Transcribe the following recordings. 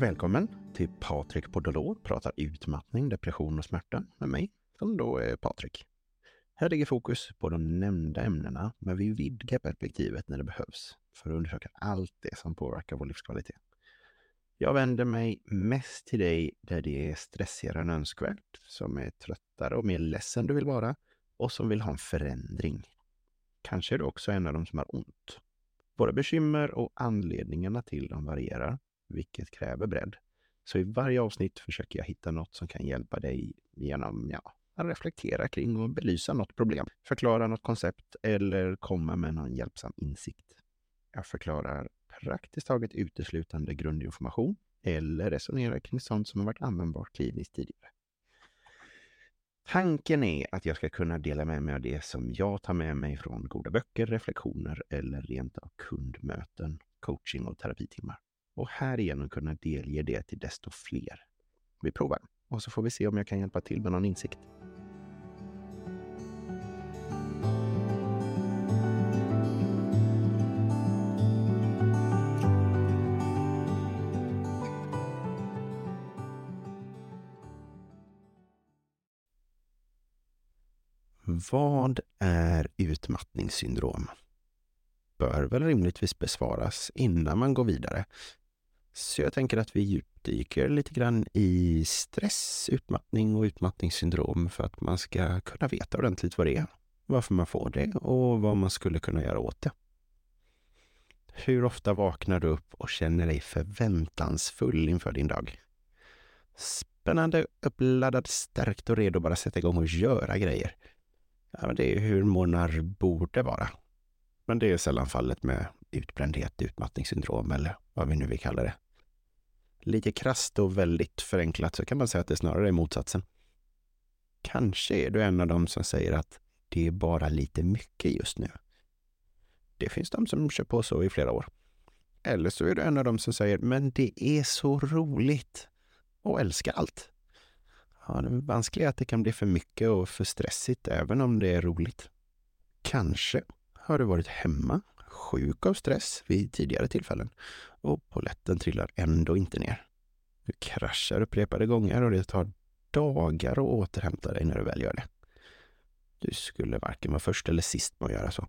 Välkommen till Patrik Podolor pratar utmattning, depression och smärta med mig, som då är Patrik. Här ligger fokus på de nämnda ämnena, men vi vidgar perspektivet när det behövs för att undersöka allt det som påverkar vår livskvalitet. Jag vänder mig mest till dig där det är stressigare än önskvärt, som är tröttare och mer ledsen du vill vara och som vill ha en förändring. Kanske är du också en av dem som har ont. Våra bekymmer och anledningarna till dem varierar, vilket kräver bredd. Så i varje avsnitt försöker jag hitta något som kan hjälpa dig genom ja, att reflektera kring och belysa något problem, förklara något koncept eller komma med någon hjälpsam insikt. Jag förklarar praktiskt taget uteslutande grundinformation eller resonerar kring sånt som har varit användbart kliniskt tidigare. Tanken är att jag ska kunna dela med mig av det som jag tar med mig från goda böcker, reflektioner eller rent av kundmöten, coaching och terapitimmar. Och härigenom kunna delge det till desto fler. Vi provar och så får vi se om jag kan hjälpa till med någon insikt. Vad är utmattningssyndrom? Bör väl rimligtvis besvaras innan man går vidare. Så jag tänker att vi djupdyker lite grann i stress, utmattning och utmattningssyndrom för att man ska kunna veta ordentligt vad det är, varför man får det och vad man skulle kunna göra åt det. Hur ofta vaknar du upp och känner dig förväntansfull inför din dag? Spännande, uppladdad, stärkt och redo att bara sätta igång och göra grejer. Ja, det är hur morgnar borde vara. Men det är sällan fallet med utbrändhet, utmattningssyndrom eller vad vi nu vill kalla det. Lite krast och väldigt förenklat så kan man säga att det snarare är motsatsen. Kanske är du en av dem som säger att det är bara lite mycket just nu. Det finns de som kör på så i flera år. Eller så är du en av dem som säger, men det är så roligt och älskar allt. Ja, det vanskliga är att det kan bli för mycket och för stressigt även om det är roligt. Kanske har du varit hemma, sjuk av stress vid tidigare tillfällen och poletten trillar ändå inte ner. Du kraschar upprepade gånger och det tar dagar att återhämta dig när du väl gör det. Du skulle varken vara först eller sist med att göra så.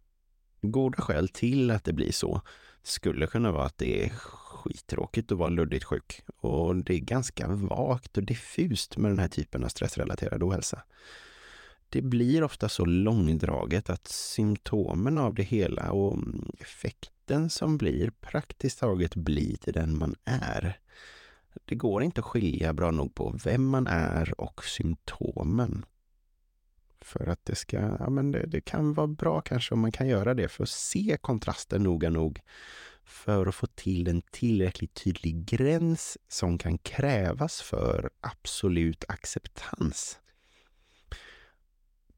Goda skäl till att det blir så skulle kunna vara att det är skittråkigt att vara luddigt sjuk och det är ganska vagt och diffust med den här typen av stressrelaterad ohälsa. Det blir ofta så långdraget att symptomen av det hela och mm, effekten som blir praktiskt taget blir till den man är. Det går inte att skilja bra nog på vem man är och symptomen. För att det ska, ja men det, det, kan vara bra kanske om man kan göra det för att se kontrasten noga nog. För att få till en tillräckligt tydlig gräns som kan krävas för absolut acceptans.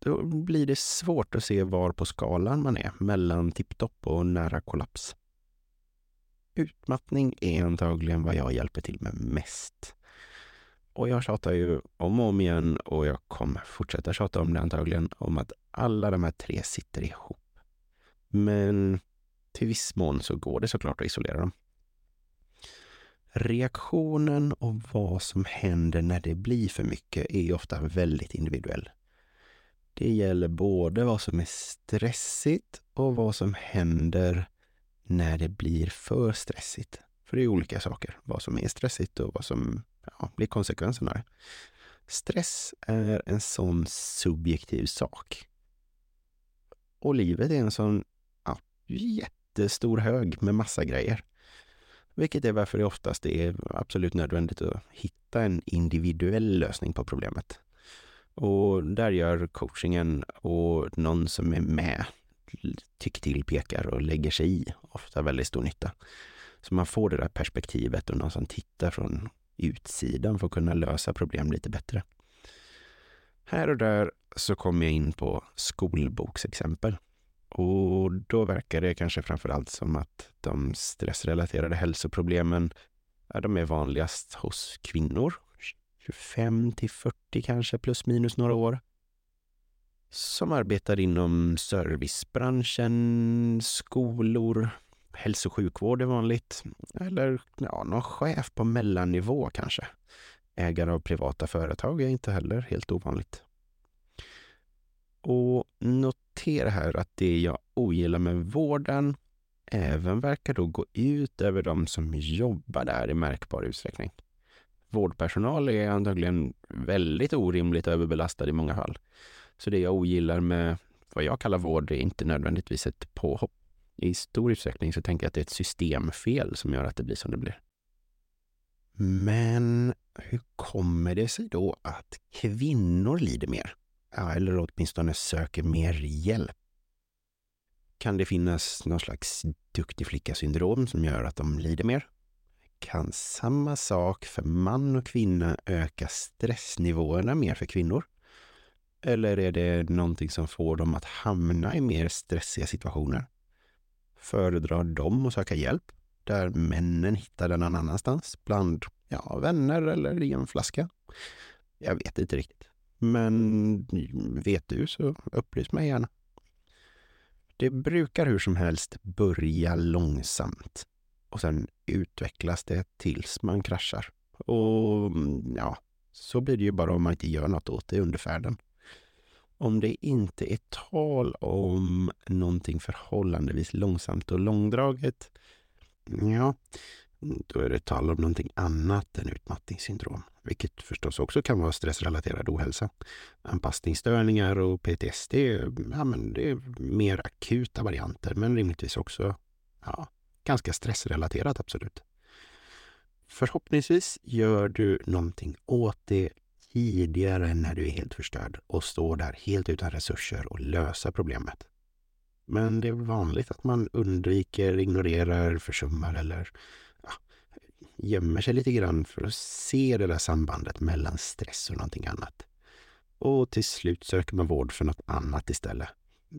Då blir det svårt att se var på skalan man är mellan tipptopp och nära kollaps. Utmattning är antagligen vad jag hjälper till med mest. Och jag tjatar ju om och om igen och jag kommer fortsätta tjata om det antagligen, om att alla de här tre sitter ihop. Men till viss mån så går det såklart att isolera dem. Reaktionen och vad som händer när det blir för mycket är ofta väldigt individuell. Det gäller både vad som är stressigt och vad som händer när det blir för stressigt. För det är olika saker, vad som är stressigt och vad som ja, blir konsekvenserna. Stress är en sån subjektiv sak. Och livet är en sån ja, jättestor hög med massa grejer. Vilket är varför det oftast är absolut nödvändigt att hitta en individuell lösning på problemet. Och där gör coachingen och någon som är med, tycker till, pekar och lägger sig i ofta väldigt stor nytta. Så man får det där perspektivet och någon som tittar från utsidan för att kunna lösa problem lite bättre. Här och där så kommer jag in på skolboksexempel. Och då verkar det kanske framför allt som att de stressrelaterade hälsoproblemen ja, de är vanligast hos kvinnor. 25 till 40 kanske, plus minus några år. Som arbetar inom servicebranschen, skolor, hälso och sjukvård är vanligt. Eller ja, någon chef på mellannivå kanske. Ägare av privata företag är inte heller helt ovanligt. Och notera här att det jag ogillar med vården även verkar då gå ut över de som jobbar där i märkbar utsträckning. Vårdpersonal är antagligen väldigt orimligt överbelastad i många fall. Så det jag ogillar med vad jag kallar vård är inte nödvändigtvis ett påhopp. I stor utsträckning så tänker jag att det är ett systemfel som gör att det blir som det blir. Men hur kommer det sig då att kvinnor lider mer? Ja, eller åtminstone söker mer hjälp? Kan det finnas någon slags duktig flicka-syndrom som gör att de lider mer? Kan samma sak för man och kvinna öka stressnivåerna mer för kvinnor? Eller är det någonting som får dem att hamna i mer stressiga situationer? Föredrar de att söka hjälp där männen hittar den någon annanstans? Bland ja, vänner eller i en flaska? Jag vet inte riktigt. Men vet du så upplys mig gärna. Det brukar hur som helst börja långsamt och sen utvecklas det tills man kraschar. Och mm, ja, så blir det ju bara om man inte gör något åt det under färden. Om det inte är tal om någonting förhållandevis långsamt och långdraget, ja, då är det tal om någonting annat än utmattningssyndrom, vilket förstås också kan vara stressrelaterad ohälsa. Anpassningsstörningar och PTSD, ja, men det är mer akuta varianter, men rimligtvis också ja, ganska stressrelaterat, absolut. Förhoppningsvis gör du någonting åt det tidigare när du är helt förstörd och står där helt utan resurser och lösa problemet. Men det är vanligt att man undviker, ignorerar, försummar eller ja, gömmer sig lite grann för att se det där sambandet mellan stress och någonting annat. Och till slut söker man vård för något annat istället,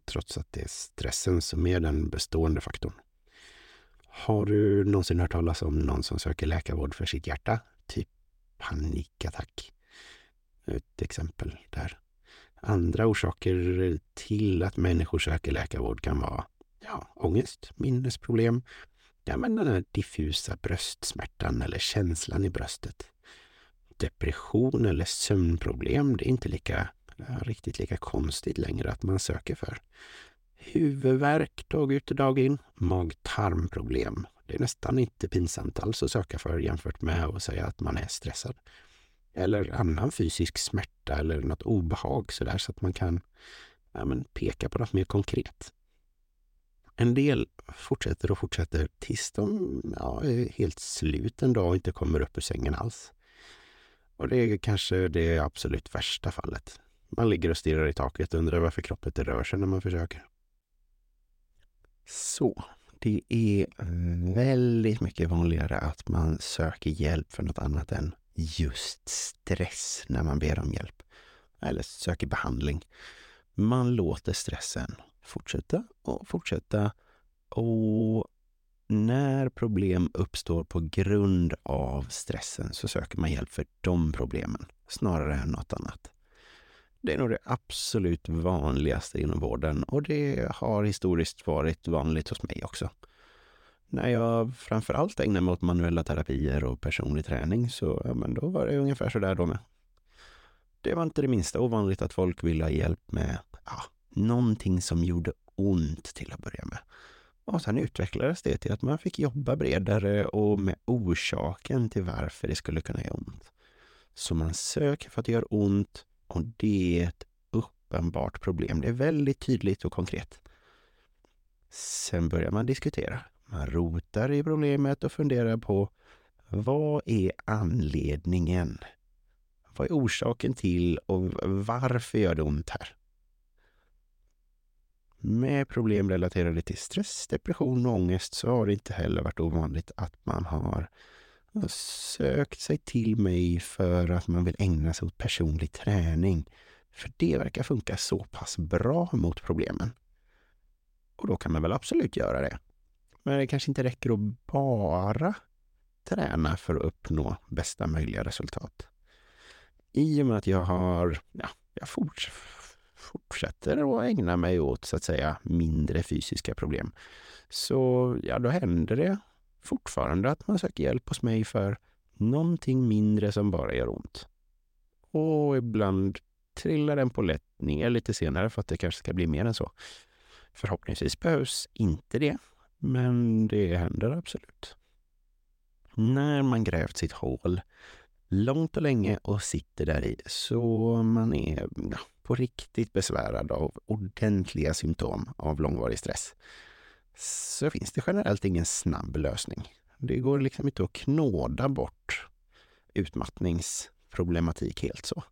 trots att det är stressen som är den bestående faktorn. Har du någonsin hört talas om någon som söker läkarvård för sitt hjärta? Typ panikattack ett exempel där. Andra orsaker till att människor söker läkarvård kan vara ja, ångest, minnesproblem, ja, men den här diffusa bröstsmärtan eller känslan i bröstet. Depression eller sömnproblem, det är inte lika, riktigt lika konstigt längre att man söker för. Huvudvärk dag ut och dag in, mag-tarmproblem. Det är nästan inte pinsamt alls att söka för jämfört med att säga att man är stressad eller annan fysisk smärta eller något obehag så där så att man kan ja, men, peka på något mer konkret. En del fortsätter och fortsätter tills de ja, är helt slut en dag och inte kommer upp ur sängen alls. Och det är kanske det absolut värsta fallet. Man ligger och stirrar i taket och undrar varför kroppen inte rör sig när man försöker. Så, det är väldigt mycket vanligare att man söker hjälp för något annat än just stress när man ber om hjälp eller söker behandling. Man låter stressen fortsätta och fortsätta och när problem uppstår på grund av stressen så söker man hjälp för de problemen snarare än något annat. Det är nog det absolut vanligaste inom vården och det har historiskt varit vanligt hos mig också. När jag framför allt ägnade mig åt manuella terapier och personlig träning så ja, men då var det ungefär så där då med. Det var inte det minsta ovanligt att folk ville ha hjälp med ja, någonting som gjorde ont till att börja med. Och sen utvecklades det till att man fick jobba bredare och med orsaken till varför det skulle kunna göra ont. Så man söker för att det gör ont och det är ett uppenbart problem. Det är väldigt tydligt och konkret. Sen börjar man diskutera. Man rotar i problemet och funderar på vad är anledningen? Vad är orsaken till och varför gör det ont här? Med problem relaterade till stress, depression och ångest så har det inte heller varit ovanligt att man har sökt sig till mig för att man vill ägna sig åt personlig träning. För det verkar funka så pass bra mot problemen. Och då kan man väl absolut göra det. Men det kanske inte räcker att bara träna för att uppnå bästa möjliga resultat. I och med att jag har ja, jag forts fortsätter att ägna mig åt så att säga mindre fysiska problem så ja, då händer det fortfarande att man söker hjälp hos mig för någonting mindre som bara gör ont. Och ibland trillar den på lätt ner lite senare för att det kanske ska bli mer än så. Förhoppningsvis behövs inte det, men det händer absolut. När man grävt sitt hål långt och länge och sitter där i så man är ja, på riktigt besvärad av ordentliga symptom av långvarig stress så finns det generellt ingen snabb lösning. Det går liksom inte att knåda bort utmattningsproblematik helt så.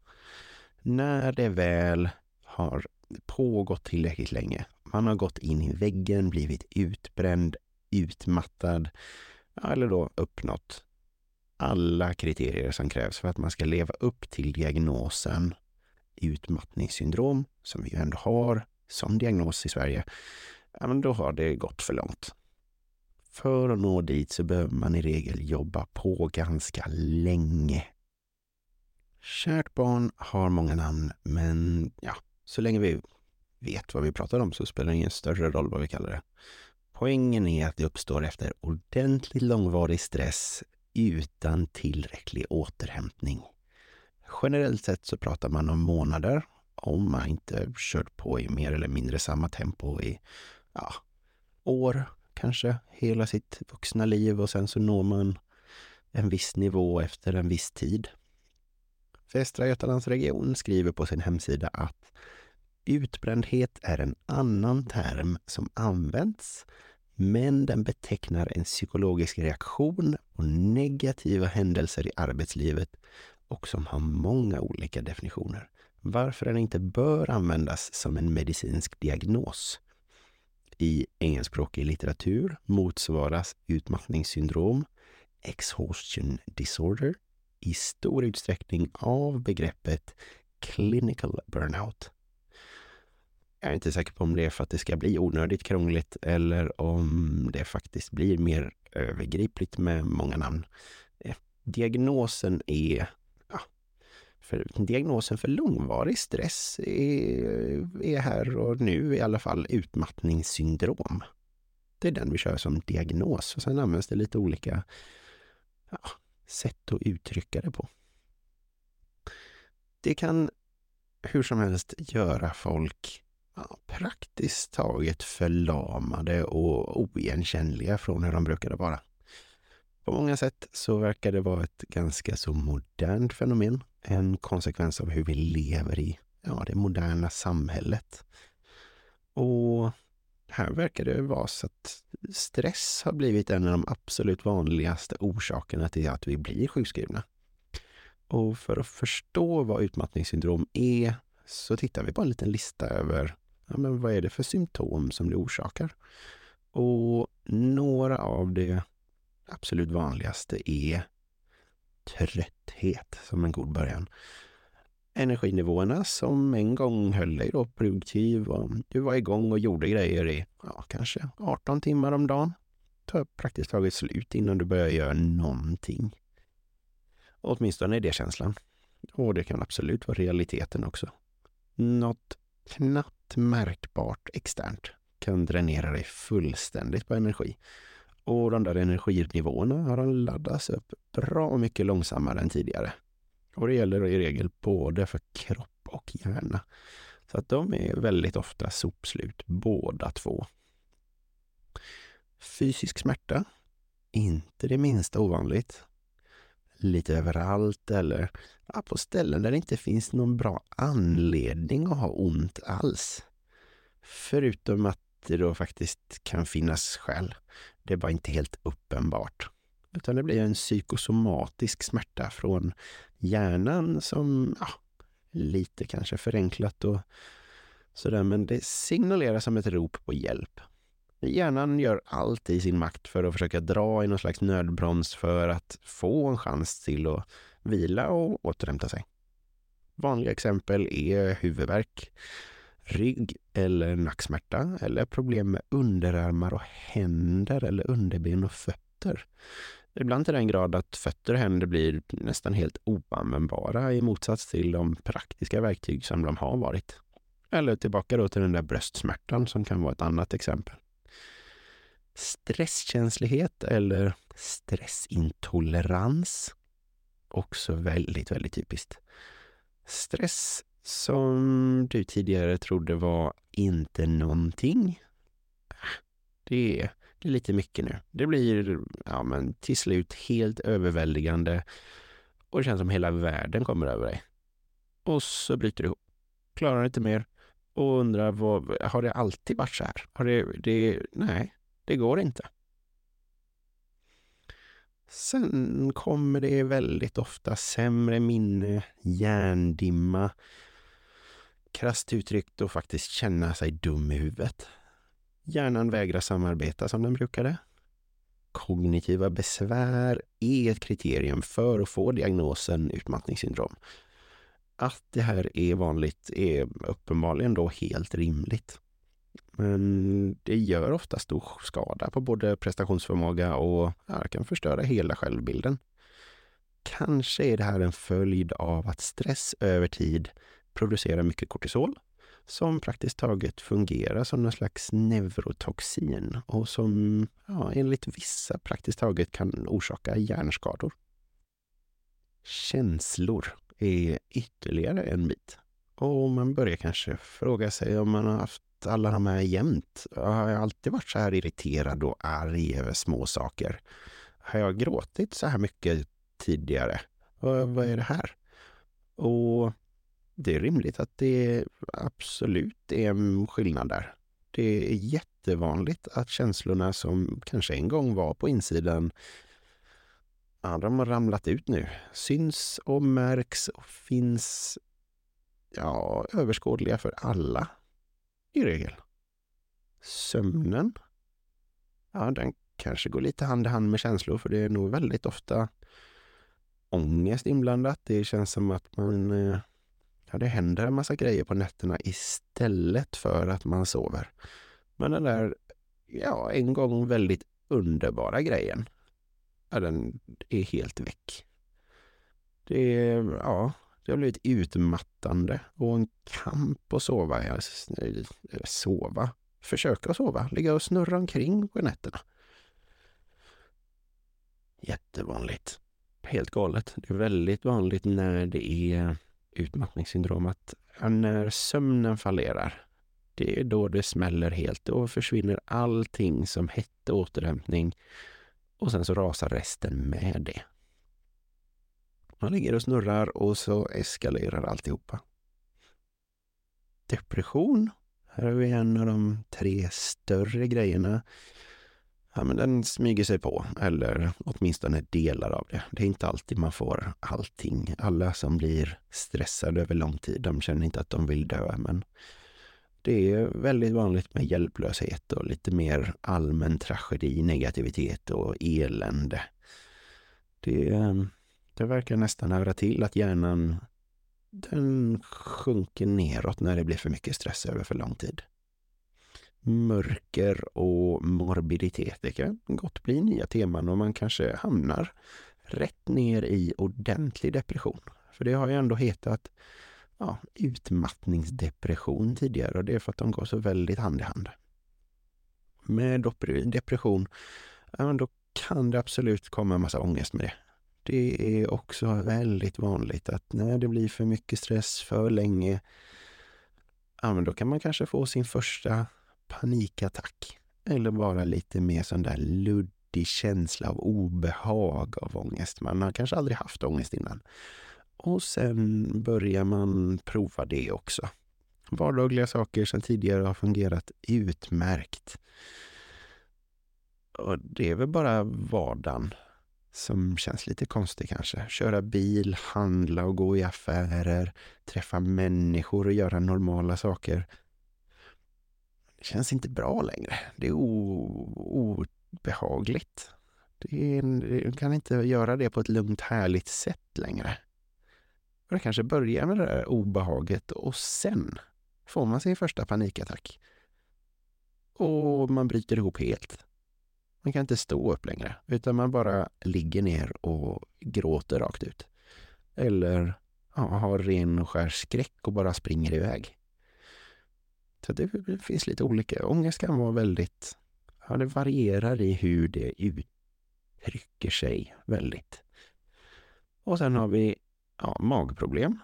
När det väl har pågått tillräckligt länge, man har gått in i väggen, blivit utbränd, utmattad eller då uppnått alla kriterier som krävs för att man ska leva upp till diagnosen utmattningssyndrom, som vi ju ändå har som diagnos i Sverige, ja, men då har det gått för långt. För att nå dit så behöver man i regel jobba på ganska länge. Kärt barn har många namn, men ja, så länge vi vet vad vi pratar om så spelar det ingen större roll vad vi kallar det. Poängen är att det uppstår efter ordentligt långvarig stress utan tillräcklig återhämtning. Generellt sett så pratar man om månader om man inte kört på i mer eller mindre samma tempo i ja, år, kanske hela sitt vuxna liv och sen så når man en viss nivå efter en viss tid. Västra Götalandsregion skriver på sin hemsida att utbrändhet är en annan term som används men den betecknar en psykologisk reaktion på negativa händelser i arbetslivet och som har många olika definitioner. Varför den inte bör användas som en medicinsk diagnos. I engelskspråkig litteratur motsvaras utmattningssyndrom, exhaustion disorder, i stor utsträckning av begreppet clinical burnout. Jag är inte säker på om det är för att det ska bli onödigt krångligt eller om det faktiskt blir mer övergripligt med många namn. Eh, diagnosen är för diagnosen för långvarig stress är, är här och nu i alla fall utmattningssyndrom. Det är den vi kör som diagnos och sen används det lite olika ja, sätt att uttrycka det på. Det kan hur som helst göra folk ja, praktiskt taget förlamade och oigenkännliga från hur de brukade vara. På många sätt så verkar det vara ett ganska så modernt fenomen. En konsekvens av hur vi lever i ja, det moderna samhället. Och här verkar det vara så att stress har blivit en av de absolut vanligaste orsakerna till att vi blir sjukskrivna. Och för att förstå vad utmattningssyndrom är så tittar vi på en liten lista över ja, men vad är det för symptom som det orsakar. Och några av det absolut vanligaste är trötthet som en god början energinivåerna som en gång höll dig då produktiv och du var igång och gjorde grejer i ja, kanske 18 timmar om dagen. tar praktiskt taget slut innan du börjar göra någonting. Åtminstone är det känslan. Och det kan absolut vara realiteten också. Något knappt märkbart externt kan dränera dig fullständigt på energi. Och de där energinivåerna har laddats upp bra mycket långsammare än tidigare. Och det gäller i regel både för kropp och hjärna. Så att de är väldigt ofta sopslut båda två. Fysisk smärta, inte det minsta ovanligt. Lite överallt eller ja, på ställen där det inte finns någon bra anledning att ha ont alls. Förutom att det då faktiskt kan finnas skäl. Det var inte helt uppenbart. Utan det blir en psykosomatisk smärta från hjärnan som, ja, lite kanske förenklat och sådär, men det signalerar som ett rop på hjälp. Hjärnan gör allt i sin makt för att försöka dra i någon slags nödbroms för att få en chans till att vila och återhämta sig. Vanliga exempel är huvudvärk, rygg eller nacksmärta eller problem med underarmar och händer eller underben och fötter. Ibland till den grad att fötter och händer blir nästan helt oanvändbara i motsats till de praktiska verktyg som de har varit. Eller tillbaka då till den där bröstsmärtan som kan vara ett annat exempel. Stresskänslighet eller stressintolerans. Också väldigt, väldigt typiskt. Stress som du tidigare trodde var inte någonting. Det är, det är lite mycket nu. Det blir ja, men till slut helt överväldigande och det känns som hela världen kommer över dig. Och så bryter du ihop. Klarar inte mer och undrar, vad, har det alltid varit så här? Har det, det, nej, det går inte. Sen kommer det väldigt ofta sämre minne, hjärndimma, krasst uttryckt och faktiskt känna sig dum i huvudet. Hjärnan vägrar samarbeta som den brukade. Kognitiva besvär är ett kriterium för att få diagnosen utmattningssyndrom. Att det här är vanligt är uppenbarligen då helt rimligt. Men det gör ofta stor skada på både prestationsförmåga och ja, kan förstöra hela självbilden. Kanske är det här en följd av att stress över tid producerar mycket kortisol som praktiskt taget fungerar som någon slags neurotoxin och som ja, enligt vissa praktiskt taget kan orsaka hjärnskador. Känslor är ytterligare en bit. Och man börjar kanske fråga sig om man har haft alla de här jämt. Har jag alltid varit så här irriterad och arg över små saker? Har jag gråtit så här mycket tidigare? Och vad är det här? Och det är rimligt att det absolut är en skillnad där. Det är jättevanligt att känslorna som kanske en gång var på insidan, ja, de har ramlat ut nu. Syns och märks och finns ja, överskådliga för alla i regel. Sömnen, ja, den kanske går lite hand i hand med känslor för det är nog väldigt ofta ångest inblandat. Det känns som att man eh, Ja, det händer en massa grejer på nätterna istället för att man sover. Men den där, ja, en gång väldigt underbara grejen, ja, den är helt väck. Det ja, det har blivit utmattande och en kamp att sova. Ja, sova? Försöka sova, ligga och snurra omkring på nätterna. Jättevanligt. Helt galet. Det är väldigt vanligt när det är utmattningssyndrom att när sömnen fallerar, det är då det smäller helt. Då försvinner allting som hette återhämtning och sen så rasar resten med det. Man ligger och snurrar och så eskalerar alltihopa. Depression, här har vi en av de tre större grejerna ja, men den smyger sig på, eller åtminstone delar av det. Det är inte alltid man får allting. Alla som blir stressade över lång tid, de känner inte att de vill dö, men det är väldigt vanligt med hjälplöshet och lite mer allmän tragedi, negativitet och elände. Det, det verkar nästan höra till att hjärnan den sjunker neråt när det blir för mycket stress över för lång tid mörker och morbiditet. Det kan gott bli nya teman och man kanske hamnar rätt ner i ordentlig depression. För det har ju ändå hetat ja, utmattningsdepression tidigare och det är för att de går så väldigt hand i hand. Med depression, ja, då kan det absolut komma en massa ångest med det. Det är också väldigt vanligt att när det blir för mycket stress för länge, ja, men då kan man kanske få sin första panikattack. Eller bara lite mer sån där luddig känsla av obehag av ångest. Man har kanske aldrig haft ångest innan. Och sen börjar man prova det också. Vardagliga saker som tidigare har fungerat utmärkt. Och det är väl bara vardagen som känns lite konstig kanske. Köra bil, handla och gå i affärer, träffa människor och göra normala saker känns inte bra längre. Det är obehagligt. Det är, kan inte göra det på ett lugnt, härligt sätt längre. Och det kanske börjar med det där obehaget och sen får man sin första panikattack. Och man bryter ihop helt. Man kan inte stå upp längre, utan man bara ligger ner och gråter rakt ut. Eller ja, har ren och skär skräck och bara springer iväg. Så det finns lite olika. Ångest kan vara väldigt, ja det varierar i hur det uttrycker sig väldigt. Och sen har vi ja, magproblem.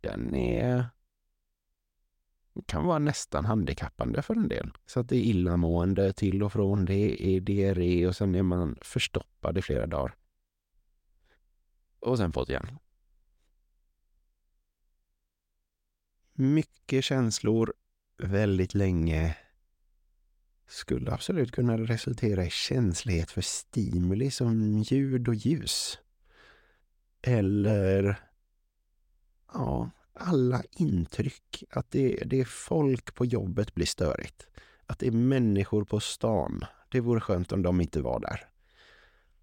Den är kan vara nästan handikappande för en del. Så att det är illamående till och från, det är diarré och sen är man förstoppad i flera dagar. Och sen fått igen. Mycket känslor väldigt länge skulle absolut kunna resultera i känslighet för stimuli som ljud och ljus. Eller ja, alla intryck. Att det, det är folk på jobbet blir störigt. Att det är människor på stan. Det vore skönt om de inte var där.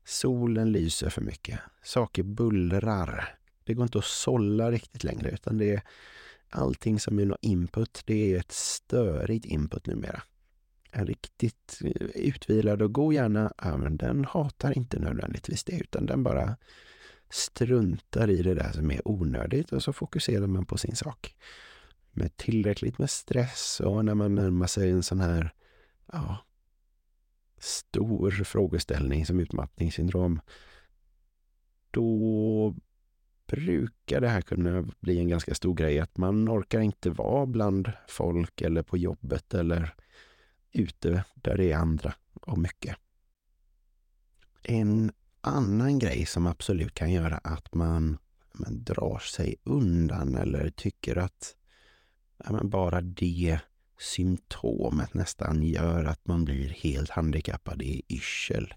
Solen lyser för mycket. Saker bullrar. Det går inte att sålla riktigt längre utan det är allting som är något input. Det är ett störigt input numera. En riktigt eh, utvilad och god hjärna, ja, men den hatar inte nödvändigtvis det utan den bara struntar i det där som är onödigt och så fokuserar man på sin sak. Med tillräckligt med stress och när man närmar sig en sån här ja, stor frågeställning som utmattningssyndrom, då brukar det här kunna bli en ganska stor grej. Att man orkar inte vara bland folk eller på jobbet eller ute där det är andra och mycket. En annan grej som absolut kan göra att man, man drar sig undan eller tycker att ja, bara det symptomet nästan gör att man blir helt handikappad i yrsel.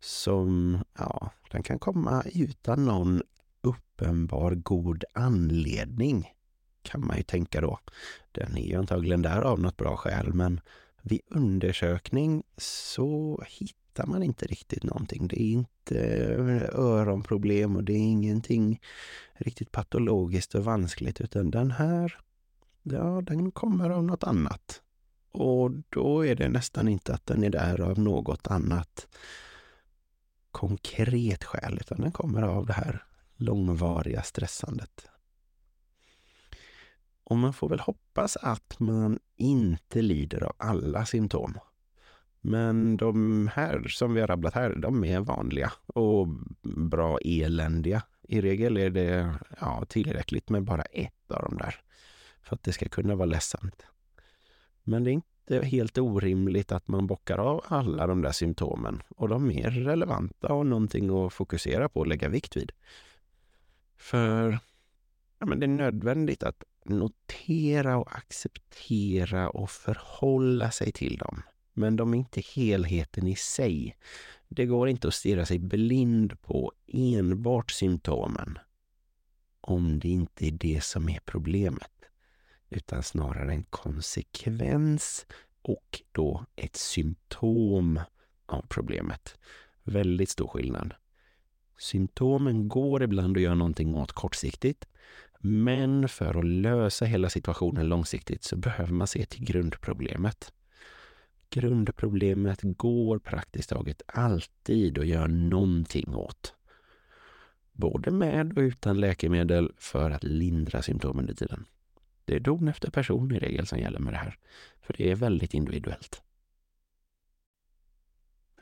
Som, ja, den kan komma utan någon uppenbar god anledning kan man ju tänka då. Den är ju antagligen där av något bra skäl, men vid undersökning så hittar hittar man inte riktigt någonting. Det är inte eh, öronproblem och det är ingenting riktigt patologiskt och vanskligt utan den här, ja, den kommer av något annat. Och då är det nästan inte att den är där av något annat konkret skäl, utan den kommer av det här långvariga stressandet. Och man får väl hoppas att man inte lider av alla symptom. Men de här som vi har rabblat här, de är vanliga och bra eländiga. I regel är det ja, tillräckligt med bara ett av dem där för att det ska kunna vara ledsamt. Men det är inte helt orimligt att man bockar av alla de där symptomen och de är relevanta och någonting att fokusera på och lägga vikt vid. För ja, men det är nödvändigt att notera och acceptera och förhålla sig till dem men de är inte helheten i sig. Det går inte att stirra sig blind på enbart symptomen om det inte är det som är problemet, utan snarare en konsekvens och då ett symptom av problemet. Väldigt stor skillnad. Symptomen går ibland att göra någonting åt kortsiktigt, men för att lösa hela situationen långsiktigt så behöver man se till grundproblemet grundproblemet går praktiskt taget alltid att göra någonting åt. Både med och utan läkemedel för att lindra symptomen under tiden. Det är don efter person i regel som gäller med det här, för det är väldigt individuellt.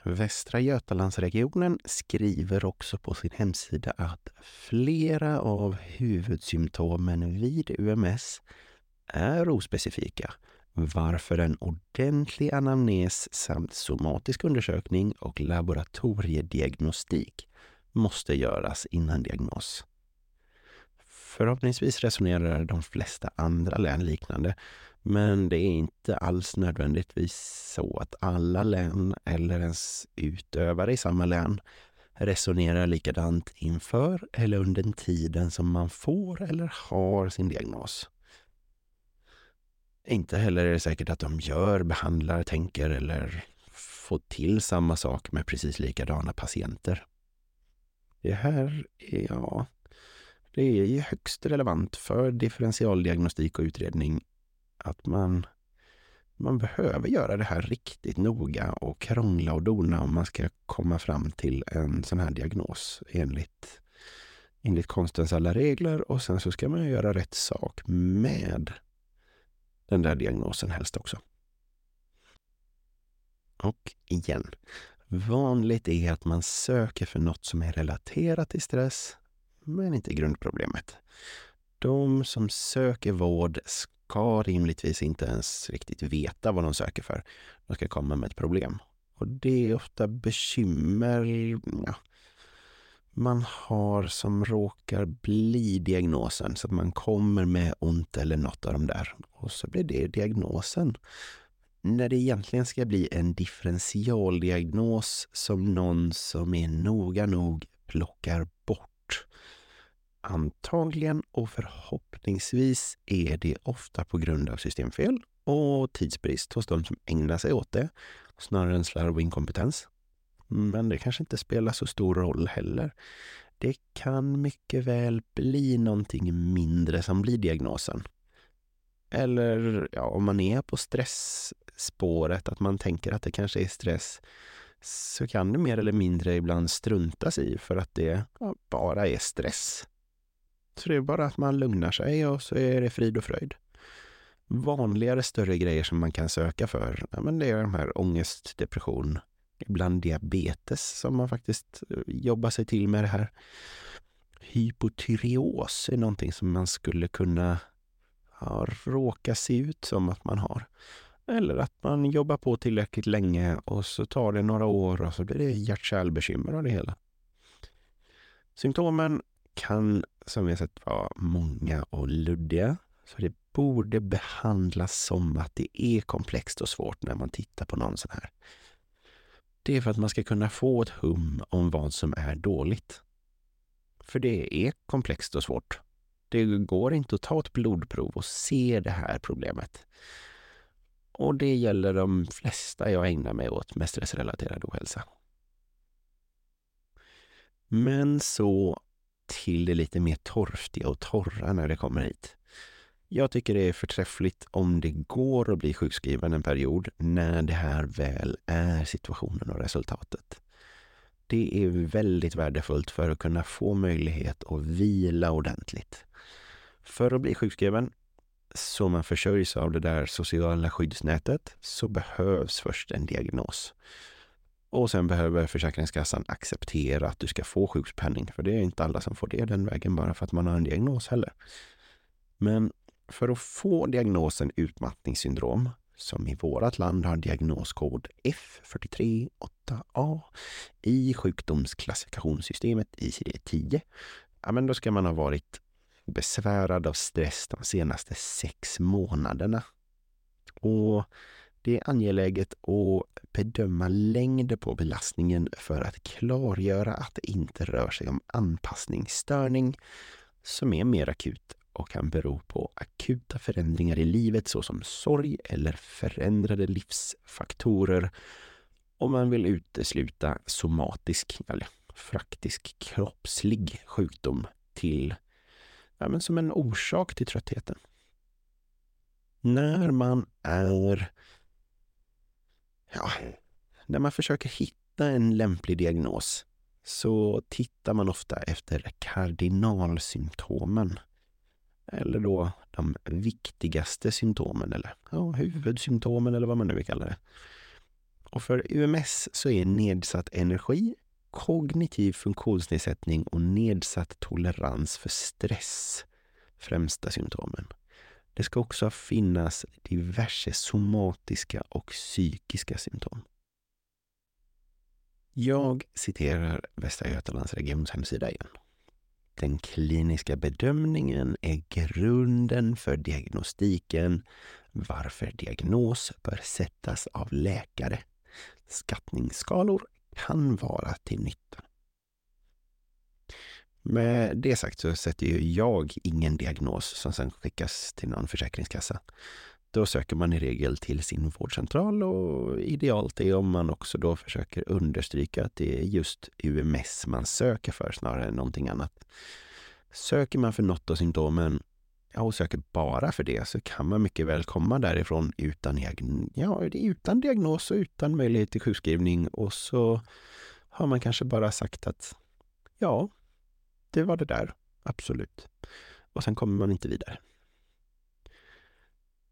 Västra Götalandsregionen skriver också på sin hemsida att flera av huvudsymptomen vid UMS är ospecifika varför en ordentlig anamnes samt somatisk undersökning och laboratoriediagnostik måste göras innan diagnos. Förhoppningsvis resonerar de flesta andra län liknande, men det är inte alls nödvändigtvis så att alla län eller ens utövare i samma län resonerar likadant inför eller under tiden som man får eller har sin diagnos. Inte heller är det säkert att de gör, behandlar, tänker eller får till samma sak med precis likadana patienter. Det här är, ja, det är ju högst relevant för differentialdiagnostik och utredning att man, man behöver göra det här riktigt noga och krångla och dona om man ska komma fram till en sån här diagnos enligt, enligt konstens alla regler och sen så ska man göra rätt sak med den där diagnosen helst också. Och igen, vanligt är att man söker för något som är relaterat till stress, men inte grundproblemet. De som söker vård ska rimligtvis inte ens riktigt veta vad de söker för. De ska komma med ett problem. Och det är ofta bekymmer ja, man har som råkar bli diagnosen. Så att man kommer med ont eller något av de där. Och så blir det diagnosen. När det egentligen ska bli en differentialdiagnos som någon som är noga nog plockar bort. Antagligen och förhoppningsvis är det ofta på grund av systemfel och tidsbrist hos de som ägnar sig åt det, snarare än slarv och inkompetens. Men det kanske inte spelar så stor roll heller. Det kan mycket väl bli någonting mindre som blir diagnosen. Eller ja, om man är på stressspåret, att man tänker att det kanske är stress, så kan det mer eller mindre ibland struntas i för att det ja, bara är stress. Så det är bara att man lugnar sig och så är det frid och fröjd. Vanligare större grejer som man kan söka för, ja, men det är de här ångest, depression, ibland diabetes som man faktiskt eh, jobbar sig till med det här. Hypotyreos är någonting som man skulle kunna ja, råka se ut som att man har. Eller att man jobbar på tillräckligt länge och så tar det några år och så blir det hjärt-kärlbekymmer av det hela. Symptomen kan, som vi har sett, var många och luddiga. Så det borde behandlas som att det är komplext och svårt när man tittar på någon sån här. Det är för att man ska kunna få ett hum om vad som är dåligt. För det är komplext och svårt. Det går inte att ta ett blodprov och se det här problemet. Och det gäller de flesta jag ägnar mig åt med stressrelaterad ohälsa. Men så till det lite mer torftiga och torra när det kommer hit. Jag tycker det är förträffligt om det går att bli sjukskriven en period när det här väl är situationen och resultatet. Det är väldigt värdefullt för att kunna få möjlighet att vila ordentligt. För att bli sjukskriven så man försörjs av det där sociala skyddsnätet så behövs först en diagnos. Och sen behöver Försäkringskassan acceptera att du ska få sjukpenning, för det är inte alla som får det den vägen bara för att man har en diagnos heller. Men för att få diagnosen utmattningssyndrom, som i vårt land har diagnoskod F438A i sjukdomsklassifikationssystemet ICD-10, ja, men då ska man ha varit besvärad av stress de senaste sex månaderna. Och det är angeläget att bedöma längden på belastningen för att klargöra att det inte rör sig om anpassningsstörning som är mer akut och kan bero på akuta förändringar i livet såsom sorg eller förändrade livsfaktorer om man vill utesluta somatisk eller faktisk kroppslig sjukdom till, ja, men som en orsak till tröttheten. När man är ja, när man försöker hitta en lämplig diagnos så tittar man ofta efter kardinalsymptomen. Eller då de viktigaste symptomen eller ja, huvudsymptomen eller vad man nu vill kalla det. Och för UMS så är nedsatt energi, kognitiv funktionsnedsättning och nedsatt tolerans för stress främsta symptomen. Det ska också finnas diverse somatiska och psykiska symptom. Jag citerar Västra Götalands regions hemsida igen. Den kliniska bedömningen är grunden för diagnostiken varför diagnos bör sättas av läkare. Skattningsskalor kan vara till nytta. Med det sagt så sätter ju jag ingen diagnos som sedan skickas till någon försäkringskassa. Då söker man i regel till sin vårdcentral och idealt är om man också då försöker understryka att det är just UMS man söker för snarare än någonting annat. Söker man för något av symptomen ja, och söker bara för det så kan man mycket väl komma därifrån utan, ja, utan diagnos och utan möjlighet till sjukskrivning och så har man kanske bara sagt att ja, det var det där, absolut. Och sen kommer man inte vidare.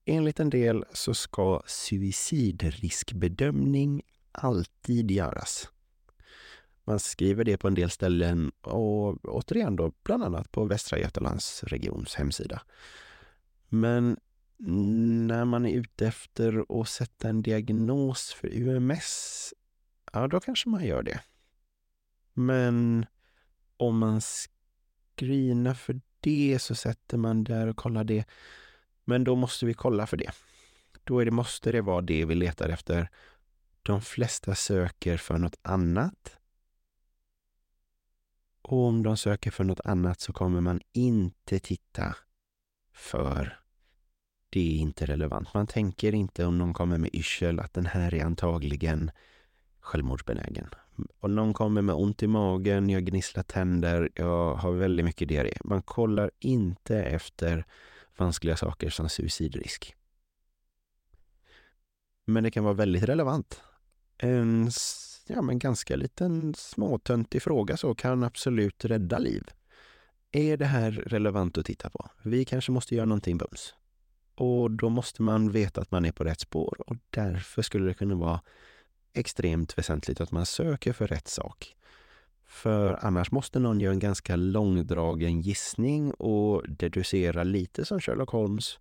Enligt en del så ska suicidriskbedömning alltid göras. Man skriver det på en del ställen och återigen då bland annat på Västra Götalands regions hemsida. Men när man är ute efter att sätta en diagnos för UMS, ja då kanske man gör det. Men om man screena för det så sätter man där och kollar det. Men då måste vi kolla för det. Då är det, måste det vara det vi letar efter. De flesta söker för något annat. Och om de söker för något annat så kommer man inte titta för det är inte relevant. Man tänker inte om någon kommer med yrsel att den här är antagligen självmordsbenägen. Om någon kommer med ont i magen, jag gnisslar tänder, jag har väldigt mycket diarré. Man kollar inte efter vanskliga saker som suicidrisk. Men det kan vara väldigt relevant. En ja, men ganska liten småtöntig fråga så kan absolut rädda liv. Är det här relevant att titta på? Vi kanske måste göra någonting bums. Och då måste man veta att man är på rätt spår och därför skulle det kunna vara extremt väsentligt att man söker för rätt sak. För annars måste någon göra en ganska långdragen gissning och deducera lite som Sherlock Holmes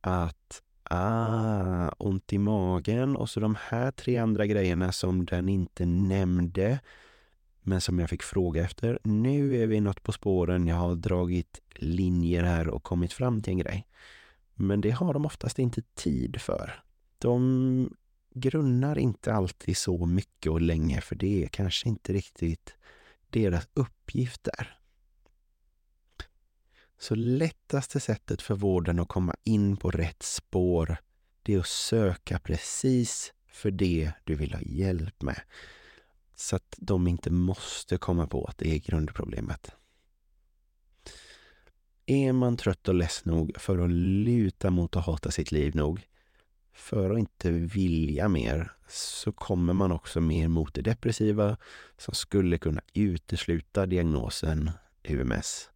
att ah, ont i magen och så de här tre andra grejerna som den inte nämnde men som jag fick fråga efter. Nu är vi något på spåren. Jag har dragit linjer här och kommit fram till en grej. Men det har de oftast inte tid för. De grunnar inte alltid så mycket och länge för det är kanske inte riktigt deras uppgift där. Så lättaste sättet för vården att komma in på rätt spår, det är att söka precis för det du vill ha hjälp med. Så att de inte måste komma på att det är grundproblemet. Är man trött och less nog för att luta mot att hata sitt liv nog, för att inte vilja mer, så kommer man också mer mot det depressiva som skulle kunna utesluta diagnosen UMS.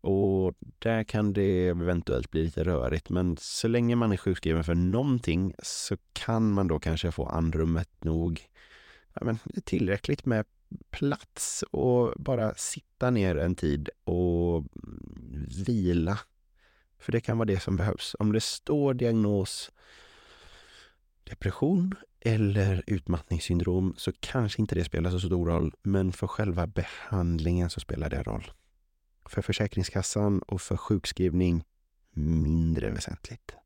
Och där kan det eventuellt bli lite rörigt, men så länge man är sjukskriven för någonting så kan man då kanske få andrummet nog ja, men, tillräckligt med plats och bara sitta ner en tid och vila. För det kan vara det som behövs. Om det står diagnos depression eller utmattningssyndrom så kanske inte det spelar så stor roll, men för själva behandlingen så spelar det roll. För Försäkringskassan och för sjukskrivning mindre väsentligt.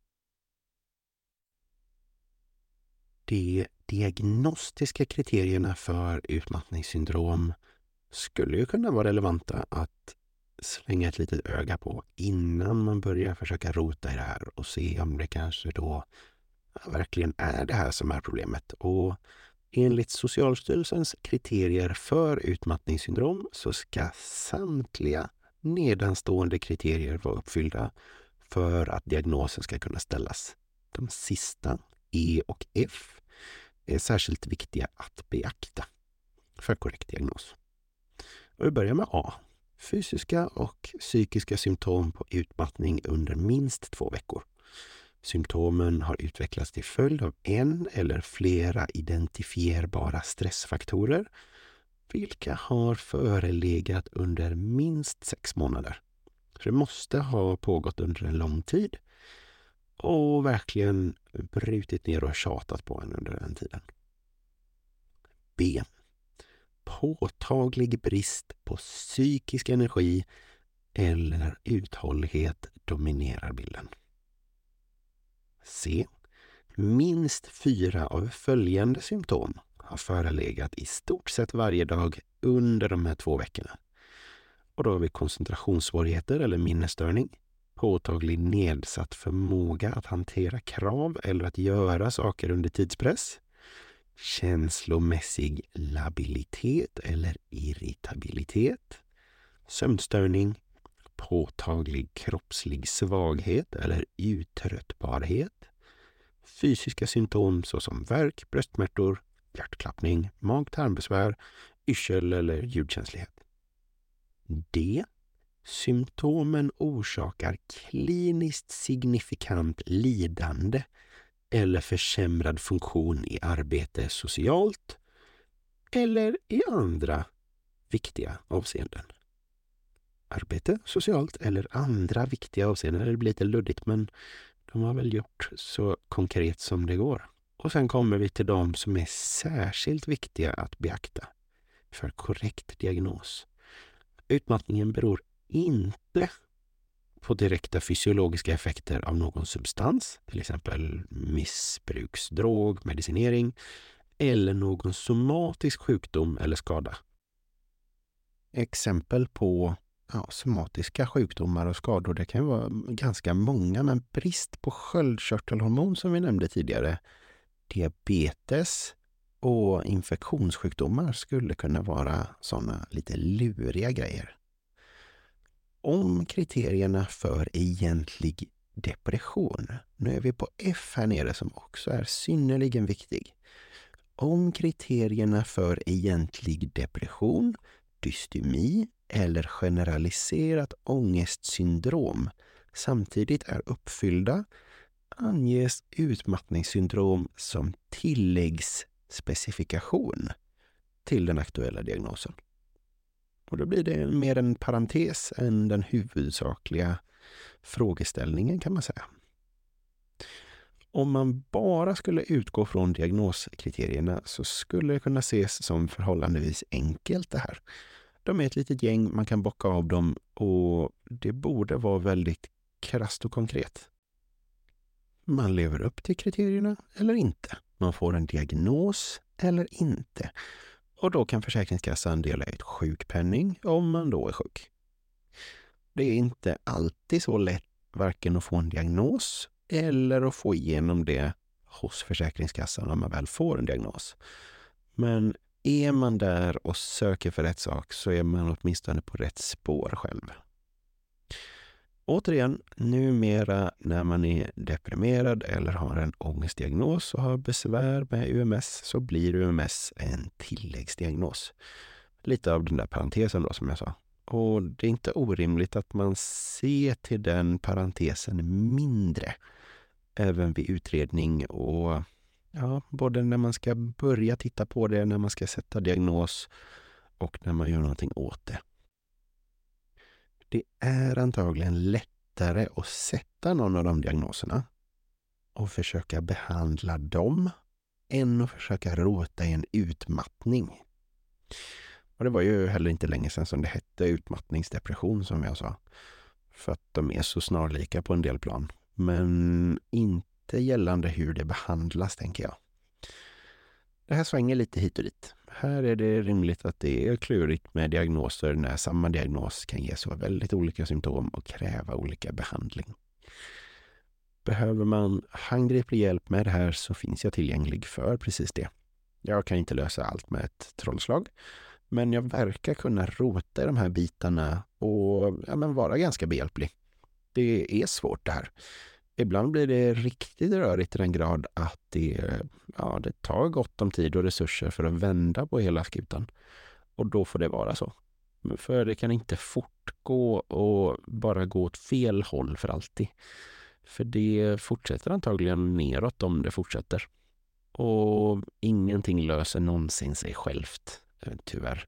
De diagnostiska kriterierna för utmattningssyndrom skulle ju kunna vara relevanta att slänga ett litet öga på innan man börjar försöka rota i det här och se om det kanske då verkligen är det här som är problemet. Och enligt Socialstyrelsens kriterier för utmattningssyndrom så ska samtliga nedanstående kriterier vara uppfyllda för att diagnosen ska kunna ställas. De sista, E och F, är särskilt viktiga att beakta för korrekt diagnos. Och vi börjar med A. Fysiska och psykiska symptom på utmattning under minst två veckor. Symptomen har utvecklats till följd av en eller flera identifierbara stressfaktorer vilka har förelegat under minst sex månader. Så det måste ha pågått under en lång tid och verkligen brutit ner och tjatat på en under den tiden. B. Påtaglig brist på psykisk energi eller uthållighet dominerar bilden. C. Minst fyra av följande symptom har förelegat i stort sett varje dag under de här två veckorna. Och då har vi koncentrationssvårigheter eller minnesstörning, påtaglig nedsatt förmåga att hantera krav eller att göra saker under tidspress, känslomässig labilitet eller irritabilitet, sömnstörning, påtaglig kroppslig svaghet eller uttröttbarhet, fysiska symptom såsom värk, bröstsmärtor, hjärtklappning, mag-tarmbesvär, yrsel eller ljudkänslighet. D. Symptomen orsakar kliniskt signifikant lidande eller försämrad funktion i arbete socialt eller i andra viktiga avseenden. Arbete, socialt eller andra viktiga avseenden. Det blir lite luddigt men de har väl gjort så konkret som det går. Och sen kommer vi till de som är särskilt viktiga att beakta för korrekt diagnos. Utmattningen beror inte på direkta fysiologiska effekter av någon substans, till exempel missbruksdrog, medicinering, eller någon somatisk sjukdom eller skada. Exempel på ja, somatiska sjukdomar och skador, det kan vara ganska många, men brist på sköldkörtelhormon som vi nämnde tidigare, diabetes och infektionssjukdomar skulle kunna vara sådana lite luriga grejer. Om kriterierna för egentlig depression, nu är vi på F här nere som också är synnerligen viktig. Om kriterierna för egentlig depression, dystemi eller generaliserat ångestsyndrom samtidigt är uppfyllda anges utmattningssyndrom som tilläggsspecifikation till den aktuella diagnosen. Och då blir det mer en parentes än den huvudsakliga frågeställningen kan man säga. Om man bara skulle utgå från diagnoskriterierna så skulle det kunna ses som förhållandevis enkelt det här. De är ett litet gäng, man kan bocka av dem och det borde vara väldigt krasst och konkret. Man lever upp till kriterierna eller inte. Man får en diagnos eller inte. Och då kan Försäkringskassan dela ut sjukpenning om man då är sjuk. Det är inte alltid så lätt varken att få en diagnos eller att få igenom det hos Försäkringskassan om man väl får en diagnos. Men är man där och söker för rätt sak så är man åtminstone på rätt spår själv. Återigen, numera när man är deprimerad eller har en ångestdiagnos och har besvär med UMS så blir UMS en tilläggsdiagnos. Lite av den där parentesen då som jag sa. Och det är inte orimligt att man ser till den parentesen mindre även vid utredning och ja, både när man ska börja titta på det, när man ska sätta diagnos och när man gör någonting åt det. Det är antagligen lättare att sätta någon av de diagnoserna och försöka behandla dem än att försöka rota i en utmattning. Och det var ju heller inte länge sedan som det hette utmattningsdepression som jag sa. För att de är så snarlika på en del plan. Men inte gällande hur det behandlas, tänker jag. Det här svänger lite hit och dit. Här är det rimligt att det är klurigt med diagnoser när samma diagnos kan ge så väldigt olika symptom och kräva olika behandling. Behöver man handgriplig hjälp med det här så finns jag tillgänglig för precis det. Jag kan inte lösa allt med ett trollslag, men jag verkar kunna rota i de här bitarna och ja, men vara ganska behjälplig. Det är svårt det här. Ibland blir det riktigt rörigt i den grad att det, ja, det tar gott om tid och resurser för att vända på hela skutan. Och då får det vara så. För det kan inte fortgå och bara gå åt fel håll för alltid. För det fortsätter antagligen neråt om det fortsätter. Och ingenting löser någonsin sig självt, eh, tyvärr.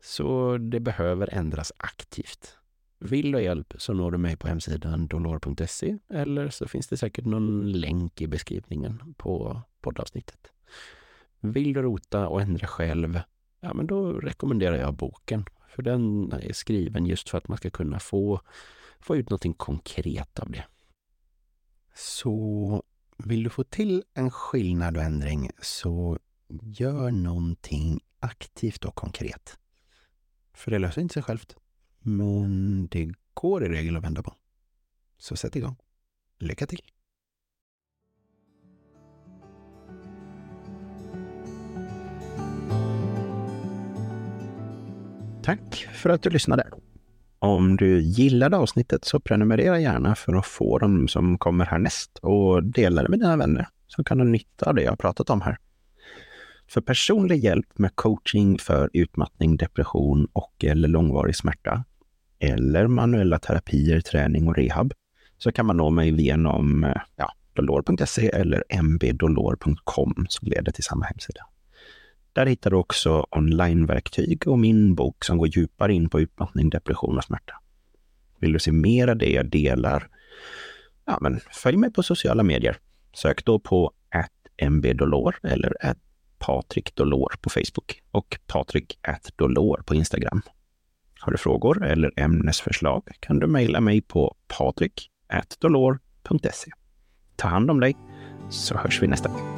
Så det behöver ändras aktivt. Vill du ha hjälp så når du mig på hemsidan dolor.se eller så finns det säkert någon länk i beskrivningen på poddavsnittet. Vill du rota och ändra själv, ja men då rekommenderar jag boken. För den är skriven just för att man ska kunna få, få ut någonting konkret av det. Så vill du få till en skillnad och ändring så gör någonting aktivt och konkret. För det löser inte sig självt. Men det går i regel att vända på. Så sätt igång. Lycka till! Tack för att du lyssnade! Om du gillade avsnittet så prenumerera gärna för att få dem som kommer härnäst och dela det med dina vänner som kan ha nytta av det jag har pratat om här. För personlig hjälp med coaching för utmattning, depression och eller långvarig smärta eller manuella terapier, träning och rehab så kan man nå mig genom eh, ja, dolor.se eller mbdolor.com som leder till samma hemsida. Där hittar du också onlineverktyg och min bok som går djupare in på utmattning, depression och smärta. Vill du se mer av det jag delar? Ja, men följ mig på sociala medier. Sök då på mbdolor eller Patrik Dolor på Facebook och Patrik Dolor på Instagram. Har du frågor eller ämnesförslag kan du mejla mig på patrik.dolor.se. Ta hand om dig så hörs vi nästa gång.